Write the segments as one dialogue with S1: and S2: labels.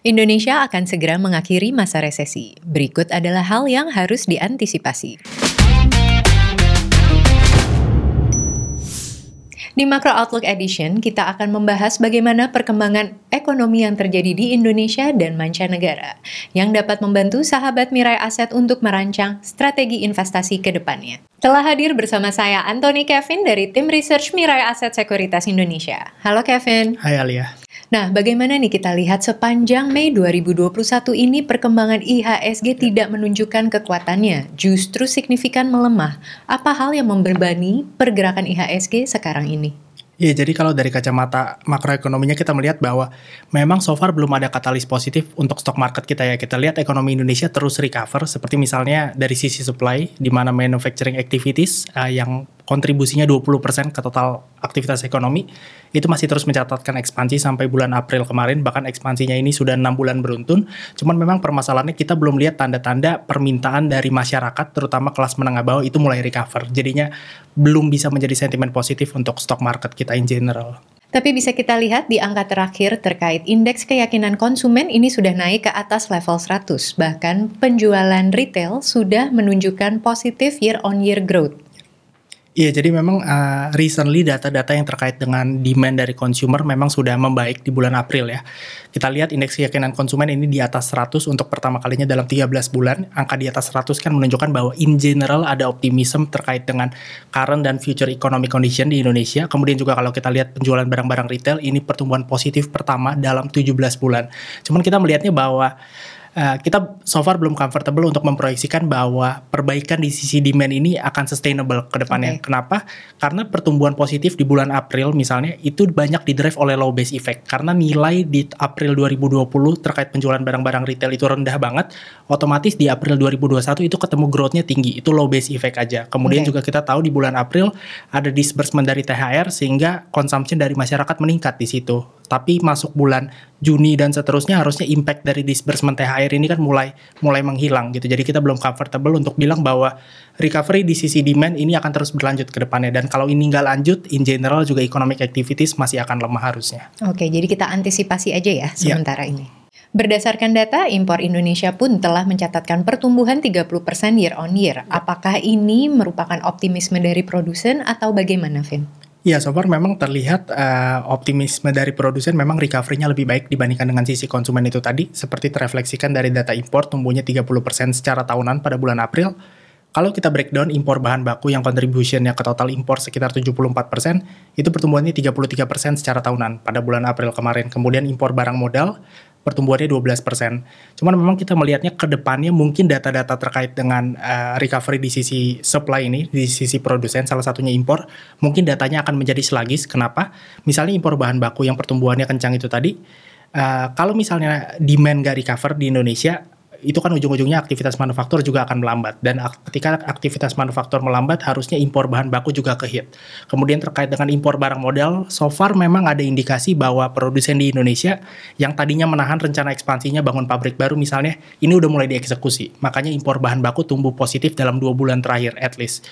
S1: Indonesia akan segera mengakhiri masa resesi. Berikut adalah hal yang harus diantisipasi. Di Macro Outlook Edition, kita akan membahas bagaimana perkembangan ekonomi yang terjadi di Indonesia dan mancanegara, yang dapat membantu sahabat Mirai Aset untuk merancang strategi investasi ke depannya. Telah hadir bersama saya Anthony Kevin dari tim research Mirai Aset Sekuritas Indonesia. Halo Kevin.
S2: Hai Alia.
S1: Nah, bagaimana nih kita lihat sepanjang Mei 2021 ini perkembangan IHSG tidak menunjukkan kekuatannya, justru signifikan melemah. Apa hal yang membebani pergerakan IHSG sekarang ini?
S2: Iya, jadi kalau dari kacamata makroekonominya kita melihat bahwa memang so far belum ada katalis positif untuk stok market kita ya. Kita lihat ekonomi Indonesia terus recover seperti misalnya dari sisi supply di mana manufacturing activities uh, yang kontribusinya 20% ke total aktivitas ekonomi itu masih terus mencatatkan ekspansi sampai bulan April kemarin bahkan ekspansinya ini sudah enam bulan beruntun cuman memang permasalahannya kita belum lihat tanda-tanda permintaan dari masyarakat terutama kelas menengah bawah itu mulai recover jadinya belum bisa menjadi sentimen positif untuk stock market kita in general
S1: tapi bisa kita lihat di angka terakhir terkait indeks keyakinan konsumen ini sudah naik ke atas level 100. Bahkan penjualan retail sudah menunjukkan positif year on year growth.
S2: Iya, jadi memang uh, recently data-data yang terkait dengan demand dari consumer memang sudah membaik di bulan April ya. Kita lihat indeks keyakinan konsumen ini di atas 100 untuk pertama kalinya dalam 13 bulan. Angka di atas 100 kan menunjukkan bahwa in general ada optimism terkait dengan current dan future economic condition di Indonesia. Kemudian juga kalau kita lihat penjualan barang-barang retail ini pertumbuhan positif pertama dalam 17 bulan. Cuman kita melihatnya bahwa uh, kita so far belum comfortable untuk memproyeksikan bahwa perbaikan di sisi demand ini akan sustainable ke depannya. Okay. Kenapa? Karena pertumbuhan positif di bulan April misalnya itu banyak didrive oleh low base effect. Karena nilai di April 2020 terkait penjualan barang-barang retail itu rendah banget, otomatis di April 2021 itu ketemu growth-nya tinggi. Itu low base effect aja. Kemudian okay. juga kita tahu di bulan April ada disbursement dari THR sehingga consumption dari masyarakat meningkat di situ. Tapi masuk bulan Juni dan seterusnya harusnya impact dari disbursement THR ini kan mulai mulai menghilang gitu. Jadi kita belum comfortable untuk bilang bahwa recovery di sisi demand ini akan terus berlanjut ke depannya dan kalau ini nggak lanjut in general juga economic activities masih akan lemah harusnya.
S1: Oke, jadi kita antisipasi aja ya iya. sementara yeah. ini. Berdasarkan data, impor Indonesia pun telah mencatatkan pertumbuhan 30% year on year. Apakah ini merupakan optimisme dari produsen atau bagaimana, Vin?
S2: Ya, so far memang terlihat uh, optimisme dari produsen memang recovery-nya lebih baik dibandingkan dengan sisi konsumen itu tadi, seperti terefleksikan dari data impor tumbuhnya 30% secara tahunan pada bulan April. Kalau kita breakdown impor bahan baku yang contribution-nya ke total impor sekitar 74%, itu pertumbuhannya 33% secara tahunan pada bulan April kemarin. Kemudian impor barang modal pertumbuhannya 12%. Cuman memang kita melihatnya ke depannya mungkin data-data terkait dengan uh, recovery di sisi supply ini, di sisi produsen, salah satunya impor, mungkin datanya akan menjadi selagis. Kenapa? Misalnya impor bahan baku yang pertumbuhannya kencang itu tadi, uh, kalau misalnya demand gak recover di Indonesia, itu kan ujung-ujungnya aktivitas manufaktur juga akan melambat dan ketika aktivitas manufaktur melambat harusnya impor bahan baku juga ke hit. Kemudian terkait dengan impor barang modal, so far memang ada indikasi bahwa produsen di Indonesia yang tadinya menahan rencana ekspansinya bangun pabrik baru misalnya, ini udah mulai dieksekusi. Makanya impor bahan baku tumbuh positif dalam dua bulan terakhir at least.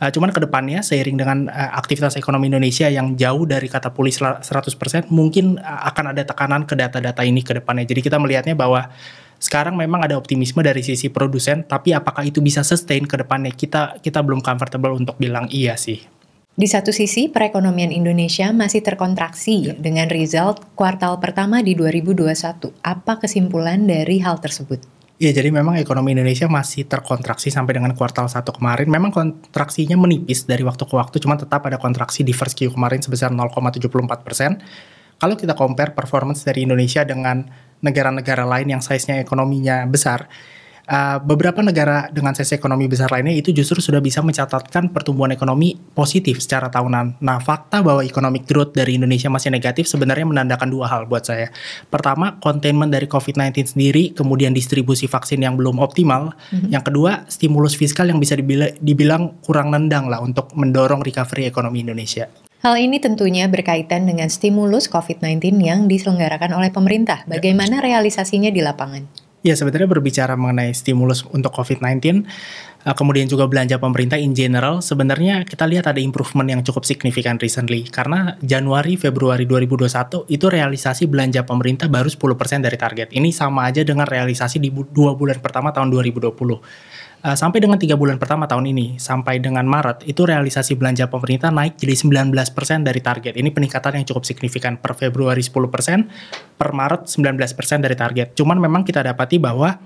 S2: Uh, cuman ke depannya seiring dengan uh, aktivitas ekonomi Indonesia yang jauh dari kata pulih 100%, mungkin uh, akan ada tekanan ke data-data ini ke depannya. Jadi kita melihatnya bahwa sekarang memang ada optimisme dari sisi produsen, tapi apakah itu bisa sustain ke depannya? Kita kita belum comfortable untuk bilang iya sih.
S1: Di satu sisi, perekonomian Indonesia masih terkontraksi ya. dengan result kuartal pertama di 2021. Apa kesimpulan dari hal tersebut?
S2: Iya, jadi memang ekonomi Indonesia masih terkontraksi sampai dengan kuartal 1 kemarin. Memang kontraksinya menipis dari waktu ke waktu, cuma tetap ada kontraksi di first Q kemarin sebesar 0,74 persen. Kalau kita compare performance dari Indonesia dengan negara-negara lain yang size-nya ekonominya besar, uh, beberapa negara dengan size ekonomi besar lainnya itu justru sudah bisa mencatatkan pertumbuhan ekonomi positif secara tahunan. Nah, fakta bahwa economic growth dari Indonesia masih negatif sebenarnya menandakan dua hal buat saya. Pertama, containment dari COVID-19 sendiri, kemudian distribusi vaksin yang belum optimal. Mm-hmm. Yang kedua, stimulus fiskal yang bisa dibilang, dibilang kurang nendang lah untuk mendorong recovery ekonomi Indonesia.
S1: Hal ini tentunya berkaitan dengan stimulus COVID-19 yang diselenggarakan oleh pemerintah. Ya. Bagaimana realisasinya di lapangan?
S2: Ya sebenarnya berbicara mengenai stimulus untuk COVID-19, uh, kemudian juga belanja pemerintah in general, sebenarnya kita lihat ada improvement yang cukup signifikan recently. Karena Januari, Februari 2021 itu realisasi belanja pemerintah baru 10% dari target. Ini sama aja dengan realisasi di dua bulan pertama tahun 2020. Uh, sampai dengan tiga bulan pertama tahun ini, sampai dengan Maret, itu realisasi belanja pemerintah naik jadi 19% dari target. Ini peningkatan yang cukup signifikan. Per Februari 10%, per Maret 19% dari target. Cuman memang kita dapati bahwa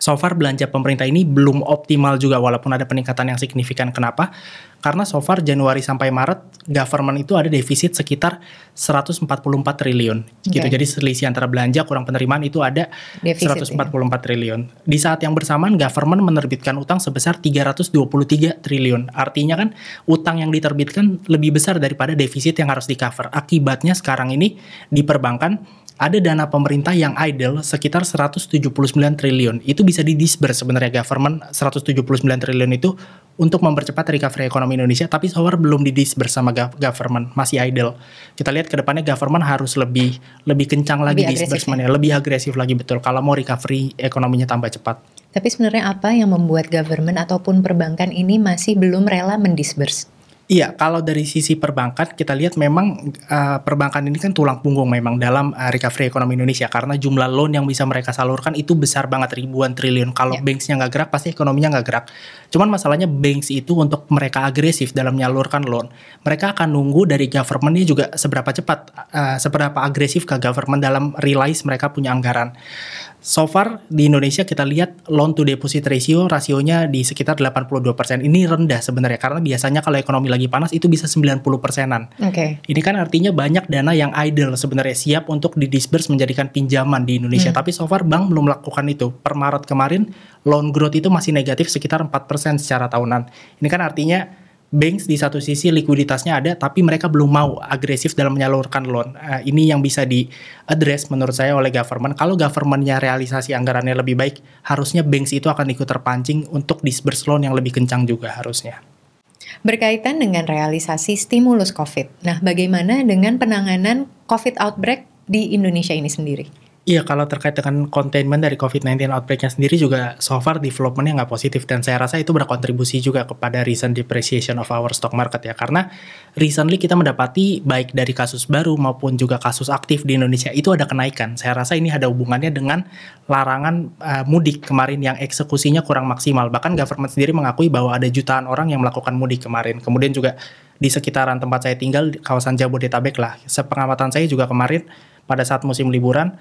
S2: so far belanja pemerintah ini belum optimal juga walaupun ada peningkatan yang signifikan. Kenapa? Karena so far Januari sampai Maret government itu ada defisit sekitar 144 triliun okay. gitu. Jadi selisih antara belanja kurang penerimaan itu ada defisit, 144 ya. triliun. Di saat yang bersamaan government menerbitkan utang sebesar 323 triliun. Artinya kan utang yang diterbitkan lebih besar daripada defisit yang harus di cover. Akibatnya sekarang ini di perbankan ada dana pemerintah yang idle sekitar 179 triliun. Itu bisa di disburse sebenarnya government 179 triliun itu untuk mempercepat recovery ekonomi Indonesia, tapi so far belum di disburse sama government, masih idle. Kita lihat ke depannya government harus lebih lebih kencang lagi lebih disbursement ya, lebih agresif lagi betul kalau mau recovery ekonominya tambah cepat.
S1: Tapi sebenarnya apa yang membuat government ataupun perbankan ini masih belum rela mendisburse?
S2: Iya, kalau dari sisi perbankan kita lihat memang uh, perbankan ini kan tulang punggung memang dalam uh, recovery ekonomi Indonesia karena jumlah loan yang bisa mereka salurkan itu besar banget ribuan triliun. Kalau yeah. banksnya nggak gerak pasti ekonominya nggak gerak. Cuman masalahnya banks itu untuk mereka agresif dalam menyalurkan loan, mereka akan nunggu dari governmentnya juga seberapa cepat, uh, seberapa agresif ke government dalam realize mereka punya anggaran. So far di Indonesia kita lihat loan to deposit ratio rasionya di sekitar 82%. Ini rendah sebenarnya karena biasanya kalau ekonomi lagi panas itu bisa 90 persenan. Oke. Okay. Ini kan artinya banyak dana yang idle sebenarnya siap untuk didisburse menjadikan pinjaman di Indonesia. Hmm. Tapi so far bank belum melakukan itu. Per Maret kemarin loan growth itu masih negatif sekitar 4% secara tahunan. Ini kan artinya banks di satu sisi likuiditasnya ada tapi mereka belum mau agresif dalam menyalurkan loan. Uh, ini yang bisa di address menurut saya oleh government. Kalau governmentnya realisasi anggarannya lebih baik, harusnya banks itu akan ikut terpancing untuk disburse loan yang lebih kencang juga harusnya.
S1: Berkaitan dengan realisasi stimulus COVID. Nah, bagaimana dengan penanganan COVID outbreak di Indonesia ini sendiri?
S2: Iya, kalau terkait dengan containment dari COVID-19 outbreak-nya sendiri juga so far development-nya nggak positif dan saya rasa itu berkontribusi juga kepada recent depreciation of our stock market ya karena recently kita mendapati baik dari kasus baru maupun juga kasus aktif di Indonesia itu ada kenaikan. Saya rasa ini ada hubungannya dengan larangan uh, mudik kemarin yang eksekusinya kurang maksimal. Bahkan government sendiri mengakui bahwa ada jutaan orang yang melakukan mudik kemarin. Kemudian juga di sekitaran tempat saya tinggal kawasan Jabodetabek lah. Sepengamatan saya juga kemarin pada saat musim liburan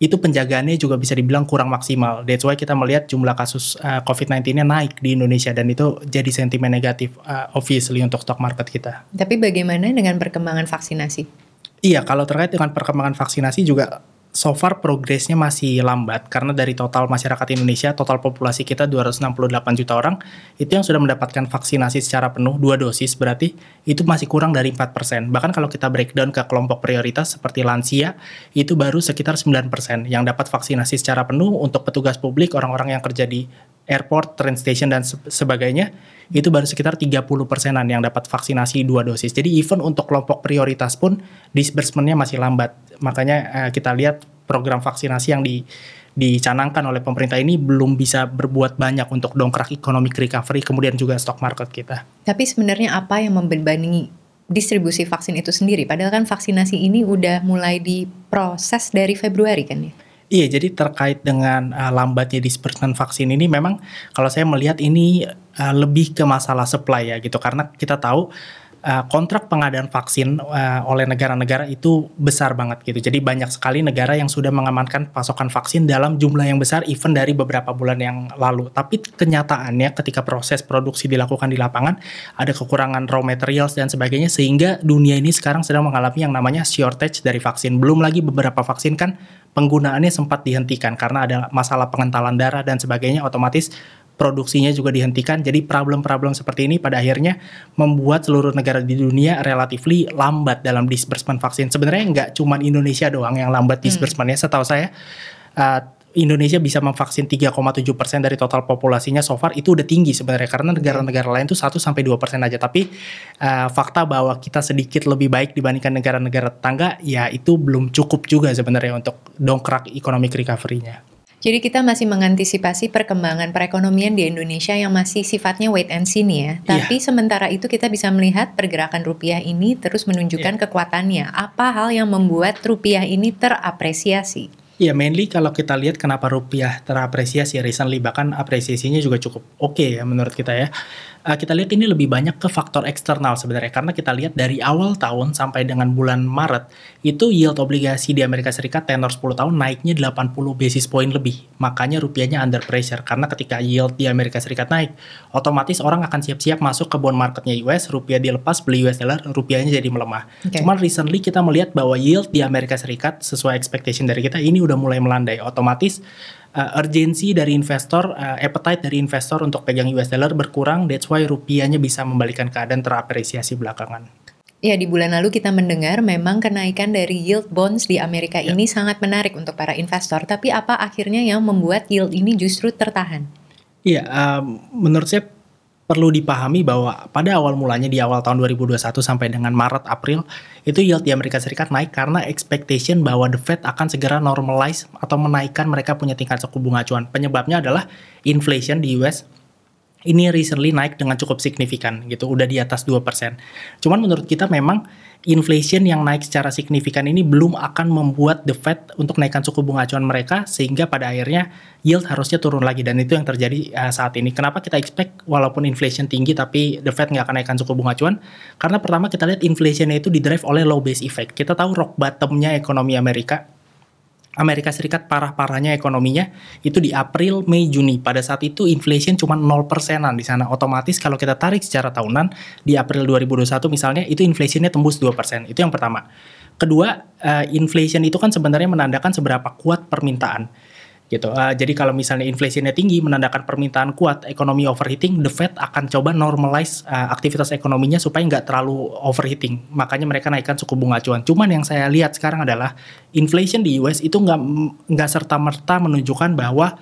S2: itu penjagaannya juga bisa dibilang kurang maksimal. That's why kita melihat jumlah kasus uh, COVID-19-nya naik di Indonesia dan itu jadi sentimen negatif uh, obviously untuk stock market kita.
S1: Tapi bagaimana dengan perkembangan vaksinasi?
S2: Iya, kalau terkait dengan perkembangan vaksinasi juga so far progresnya masih lambat karena dari total masyarakat Indonesia, total populasi kita 268 juta orang, itu yang sudah mendapatkan vaksinasi secara penuh, dua dosis berarti itu masih kurang dari 4%. Bahkan kalau kita breakdown ke kelompok prioritas seperti lansia, itu baru sekitar 9% yang dapat vaksinasi secara penuh untuk petugas publik, orang-orang yang kerja di airport, train station, dan sebagainya, itu baru sekitar 30 persenan yang dapat vaksinasi dua dosis. Jadi even untuk kelompok prioritas pun disbursementnya masih lambat. Makanya uh, kita lihat program vaksinasi yang di dicanangkan oleh pemerintah ini belum bisa berbuat banyak untuk dongkrak ekonomi recovery kemudian juga stock market kita.
S1: Tapi sebenarnya apa yang membebani distribusi vaksin itu sendiri? Padahal kan vaksinasi ini udah mulai diproses dari Februari kan ya?
S2: Iya, jadi terkait dengan uh, lambatnya disbursement vaksin ini memang kalau saya melihat ini uh, lebih ke masalah supply ya gitu. Karena kita tahu uh, kontrak pengadaan vaksin uh, oleh negara-negara itu besar banget gitu. Jadi banyak sekali negara yang sudah mengamankan pasokan vaksin dalam jumlah yang besar even dari beberapa bulan yang lalu. Tapi kenyataannya ketika proses produksi dilakukan di lapangan ada kekurangan raw materials dan sebagainya sehingga dunia ini sekarang sedang mengalami yang namanya shortage dari vaksin. Belum lagi beberapa vaksin kan penggunaannya sempat dihentikan karena ada masalah pengentalan darah dan sebagainya otomatis produksinya juga dihentikan. Jadi problem-problem seperti ini pada akhirnya membuat seluruh negara di dunia relatifly lambat dalam disbursement vaksin. Sebenarnya nggak cuma Indonesia doang yang lambat hmm. disbursementnya. Hmm. Setahu saya uh, Indonesia bisa memvaksin 3,7 persen dari total populasinya so far itu udah tinggi sebenarnya karena negara-negara lain tuh 1 sampai 2 persen aja tapi uh, fakta bahwa kita sedikit lebih baik dibandingkan negara-negara tetangga ya itu belum cukup juga sebenarnya untuk dongkrak ekonomi recovery-nya.
S1: Jadi kita masih mengantisipasi perkembangan perekonomian di Indonesia yang masih sifatnya wait and see nih ya. Tapi yeah. sementara itu kita bisa melihat pergerakan rupiah ini terus menunjukkan yeah. kekuatannya. Apa hal yang membuat rupiah ini terapresiasi?
S2: Ya, mainly kalau kita lihat kenapa rupiah terapresiasi recently, bahkan apresiasinya juga cukup oke okay ya menurut kita ya. Uh, kita lihat ini lebih banyak ke faktor eksternal sebenarnya, karena kita lihat dari awal tahun sampai dengan bulan Maret, itu yield obligasi di Amerika Serikat tenor 10 tahun naiknya 80 basis point lebih. Makanya rupiahnya under pressure, karena ketika yield di Amerika Serikat naik, otomatis orang akan siap-siap masuk ke bond marketnya US, rupiah dilepas, beli US dollar, rupiahnya jadi melemah. Okay. Cuman recently kita melihat bahwa yield di Amerika Serikat sesuai expectation dari kita ini udah mulai melandai. Otomatis uh, urgensi dari investor, uh, appetite dari investor untuk pegang US dollar berkurang. That's why rupiahnya bisa membalikan keadaan terapresiasi belakangan.
S1: Ya, di bulan lalu kita mendengar memang kenaikan dari yield bonds di Amerika ya. ini sangat menarik untuk para investor. Tapi apa akhirnya yang membuat yield ini justru tertahan?
S2: Iya, um, menurut saya perlu dipahami bahwa pada awal mulanya di awal tahun 2021 sampai dengan Maret April itu yield di Amerika Serikat naik karena expectation bahwa the Fed akan segera normalize atau menaikkan mereka punya tingkat suku bunga acuan. Penyebabnya adalah inflation di US ini recently naik dengan cukup signifikan gitu, udah di atas 2%. Cuman menurut kita memang inflation yang naik secara signifikan ini belum akan membuat the Fed untuk naikkan suku bunga acuan mereka sehingga pada akhirnya yield harusnya turun lagi dan itu yang terjadi uh, saat ini. Kenapa kita expect walaupun inflation tinggi tapi the Fed nggak akan naikkan suku bunga acuan? Karena pertama kita lihat inflationnya itu didrive oleh low base effect. Kita tahu rock bottomnya ekonomi Amerika Amerika Serikat parah-parahnya ekonominya itu di April, Mei, Juni. Pada saat itu inflation cuma 0 persenan di sana. Otomatis kalau kita tarik secara tahunan di April 2021 misalnya itu inflationnya tembus 2 persen. Itu yang pertama. Kedua, uh, inflation itu kan sebenarnya menandakan seberapa kuat permintaan gitu. Uh, jadi kalau misalnya inflasinya tinggi menandakan permintaan kuat, ekonomi overheating, the Fed akan coba normalize uh, aktivitas ekonominya supaya nggak terlalu overheating. Makanya mereka naikkan suku bunga acuan. Cuman yang saya lihat sekarang adalah inflation di US itu nggak nggak serta merta menunjukkan bahwa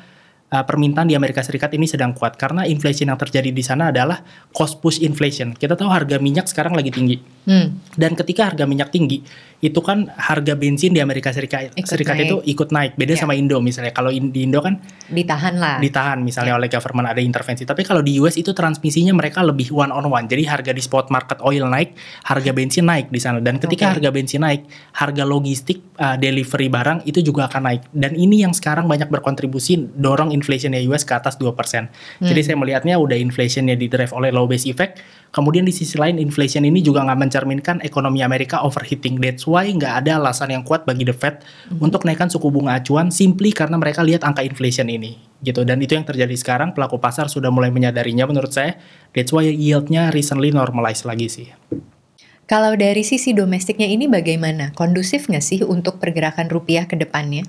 S2: uh, permintaan di Amerika Serikat ini sedang kuat karena inflation yang terjadi di sana adalah cost push inflation. Kita tahu harga minyak sekarang lagi tinggi. Hmm. Dan ketika harga minyak tinggi, itu kan harga bensin di Amerika Serikat ikut Serikat naik. itu ikut naik. Beda yeah. sama Indo misalnya. Kalau di Indo kan
S1: ditahan lah.
S2: Ditahan misalnya yeah. oleh government ada intervensi. Tapi kalau di US itu transmisinya mereka lebih one on one. Jadi harga di spot market oil naik, harga bensin naik di sana. Dan ketika okay. harga bensin naik, harga logistik uh, delivery barang itu juga akan naik. Dan ini yang sekarang banyak berkontribusi dorong inflationnya US ke atas 2%. Hmm. Jadi saya melihatnya udah inflationnya di drive oleh low base effect. Kemudian di sisi lain inflation ini juga nggak mencerminkan ekonomi Amerika overheating. That's why nggak ada alasan yang kuat bagi the Fed mm-hmm. untuk naikkan suku bunga acuan simply karena mereka lihat angka inflation ini gitu dan itu yang terjadi sekarang pelaku pasar sudah mulai menyadarinya menurut saya that's why yieldnya recently normalize lagi sih.
S1: Kalau dari sisi domestiknya ini bagaimana? Kondusif nggak sih untuk pergerakan rupiah ke depannya?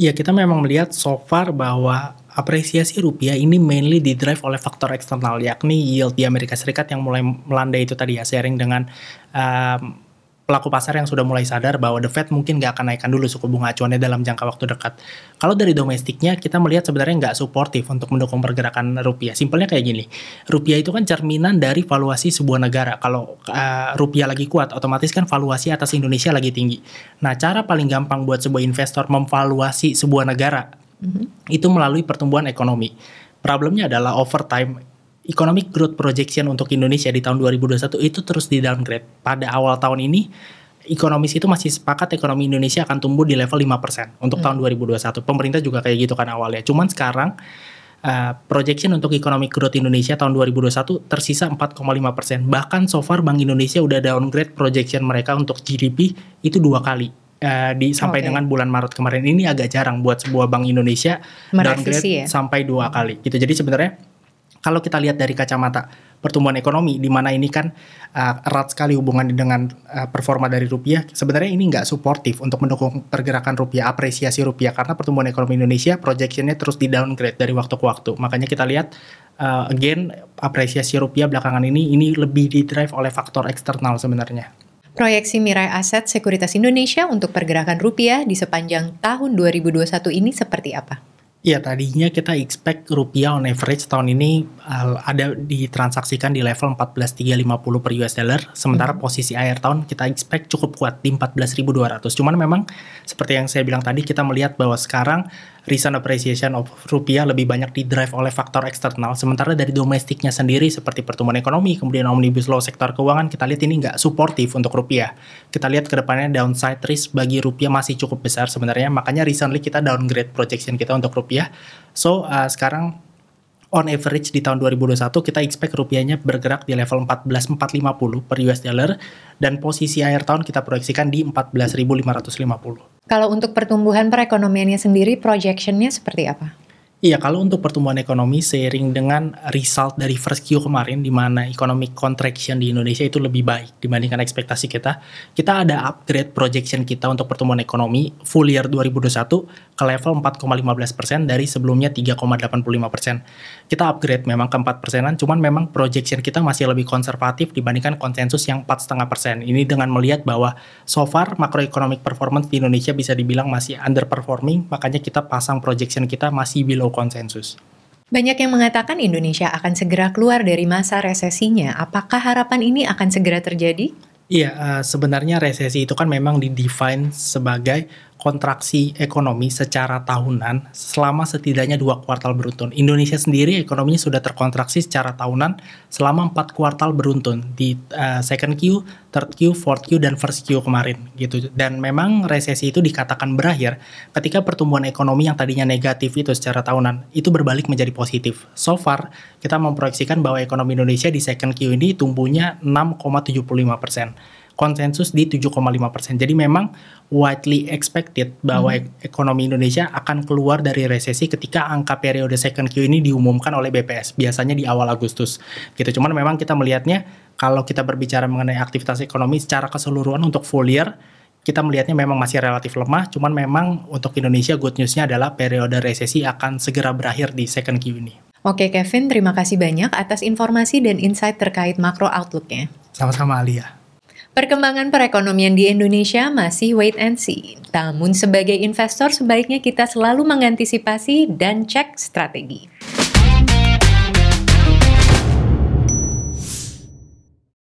S2: Iya, kita memang melihat so far bahwa apresiasi rupiah ini mainly di drive oleh faktor eksternal, yakni yield di Amerika Serikat yang mulai melandai itu tadi ya, sharing dengan um, pelaku pasar yang sudah mulai sadar bahwa The Fed mungkin nggak akan naikkan dulu suku bunga acuannya dalam jangka waktu dekat. Kalau dari domestiknya, kita melihat sebenarnya nggak suportif untuk mendukung pergerakan rupiah. Simpelnya kayak gini, rupiah itu kan cerminan dari valuasi sebuah negara. Kalau uh, rupiah lagi kuat, otomatis kan valuasi atas Indonesia lagi tinggi. Nah, cara paling gampang buat sebuah investor memvaluasi sebuah negara, mm-hmm. Itu melalui pertumbuhan ekonomi. Problemnya adalah over time economic growth projection untuk Indonesia di tahun 2021 itu terus di downgrade. Pada awal tahun ini ekonomis itu masih sepakat ekonomi Indonesia akan tumbuh di level 5% untuk hmm. tahun 2021. Pemerintah juga kayak gitu kan awalnya. Cuman sekarang uh, projection untuk economic growth Indonesia tahun 2021 tersisa 4,5%. Bahkan so far Bank Indonesia udah downgrade projection mereka untuk GDP itu dua kali. Uh, di sampai okay. dengan bulan Maret kemarin ini agak jarang buat sebuah bank Indonesia Merevisi downgrade ya? sampai dua kali gitu. Jadi sebenarnya kalau kita lihat dari kacamata pertumbuhan ekonomi, di mana ini kan uh, erat sekali hubungan dengan uh, performa dari rupiah, sebenarnya ini nggak suportif untuk mendukung pergerakan rupiah, apresiasi rupiah, karena pertumbuhan ekonomi Indonesia projectionnya terus di downgrade dari waktu ke waktu. Makanya kita lihat, uh, again, apresiasi rupiah belakangan ini, ini lebih di drive oleh faktor eksternal sebenarnya.
S1: Proyeksi Mirai Aset Sekuritas Indonesia untuk pergerakan rupiah di sepanjang tahun 2021 ini seperti apa?
S2: Ya tadinya kita expect rupiah on average tahun ini uh, ada ditransaksikan di level 14.350 per US dollar. Sementara hmm. posisi akhir tahun kita expect cukup kuat di 14.200. Cuman memang seperti yang saya bilang tadi kita melihat bahwa sekarang recent appreciation of rupiah lebih banyak di drive oleh faktor eksternal, sementara dari domestiknya sendiri seperti pertumbuhan ekonomi, kemudian omnibus law sektor keuangan, kita lihat ini nggak suportif untuk rupiah. Kita lihat ke depannya downside risk bagi rupiah masih cukup besar sebenarnya, makanya recently kita downgrade projection kita untuk rupiah. So, uh, sekarang on average di tahun 2021 kita expect rupiahnya bergerak di level 14.450 per US dollar dan posisi akhir tahun kita proyeksikan di 14.550.
S1: Kalau untuk pertumbuhan perekonomiannya sendiri projectionnya seperti apa?
S2: Iya, kalau untuk pertumbuhan ekonomi seiring dengan result dari first Q kemarin di mana economic contraction di Indonesia itu lebih baik dibandingkan ekspektasi kita, kita ada upgrade projection kita untuk pertumbuhan ekonomi full year 2021 ke level 4,15% dari sebelumnya 3,85%. Kita upgrade memang ke 4 persenan, cuman memang projection kita masih lebih konservatif dibandingkan konsensus yang 4,5%. Ini dengan melihat bahwa so far macroeconomic performance di Indonesia bisa dibilang masih underperforming, makanya kita pasang projection kita masih below konsensus.
S1: Banyak yang mengatakan Indonesia akan segera keluar dari masa resesinya. Apakah harapan ini akan segera terjadi?
S2: Iya, uh, sebenarnya resesi itu kan memang didefine sebagai kontraksi ekonomi secara tahunan selama setidaknya dua kuartal beruntun. Indonesia sendiri ekonominya sudah terkontraksi secara tahunan selama empat kuartal beruntun di uh, second Q, third Q, fourth Q, dan first Q kemarin gitu. Dan memang resesi itu dikatakan berakhir ketika pertumbuhan ekonomi yang tadinya negatif itu secara tahunan itu berbalik menjadi positif. So far kita memproyeksikan bahwa ekonomi Indonesia di second Q ini tumbuhnya 6,75 persen konsensus di 7,5 persen. Jadi memang widely expected bahwa hmm. ekonomi Indonesia akan keluar dari resesi ketika angka periode second Q ini diumumkan oleh BPS biasanya di awal Agustus. Gitu. Cuman memang kita melihatnya kalau kita berbicara mengenai aktivitas ekonomi secara keseluruhan untuk full year kita melihatnya memang masih relatif lemah, cuman memang untuk Indonesia good newsnya adalah periode resesi akan segera berakhir di second Q ini.
S1: Oke Kevin, terima kasih banyak atas informasi dan insight terkait makro outlooknya.
S2: Sama-sama Alia.
S1: Perkembangan perekonomian di Indonesia masih wait and see. Namun sebagai investor sebaiknya kita selalu mengantisipasi dan cek strategi.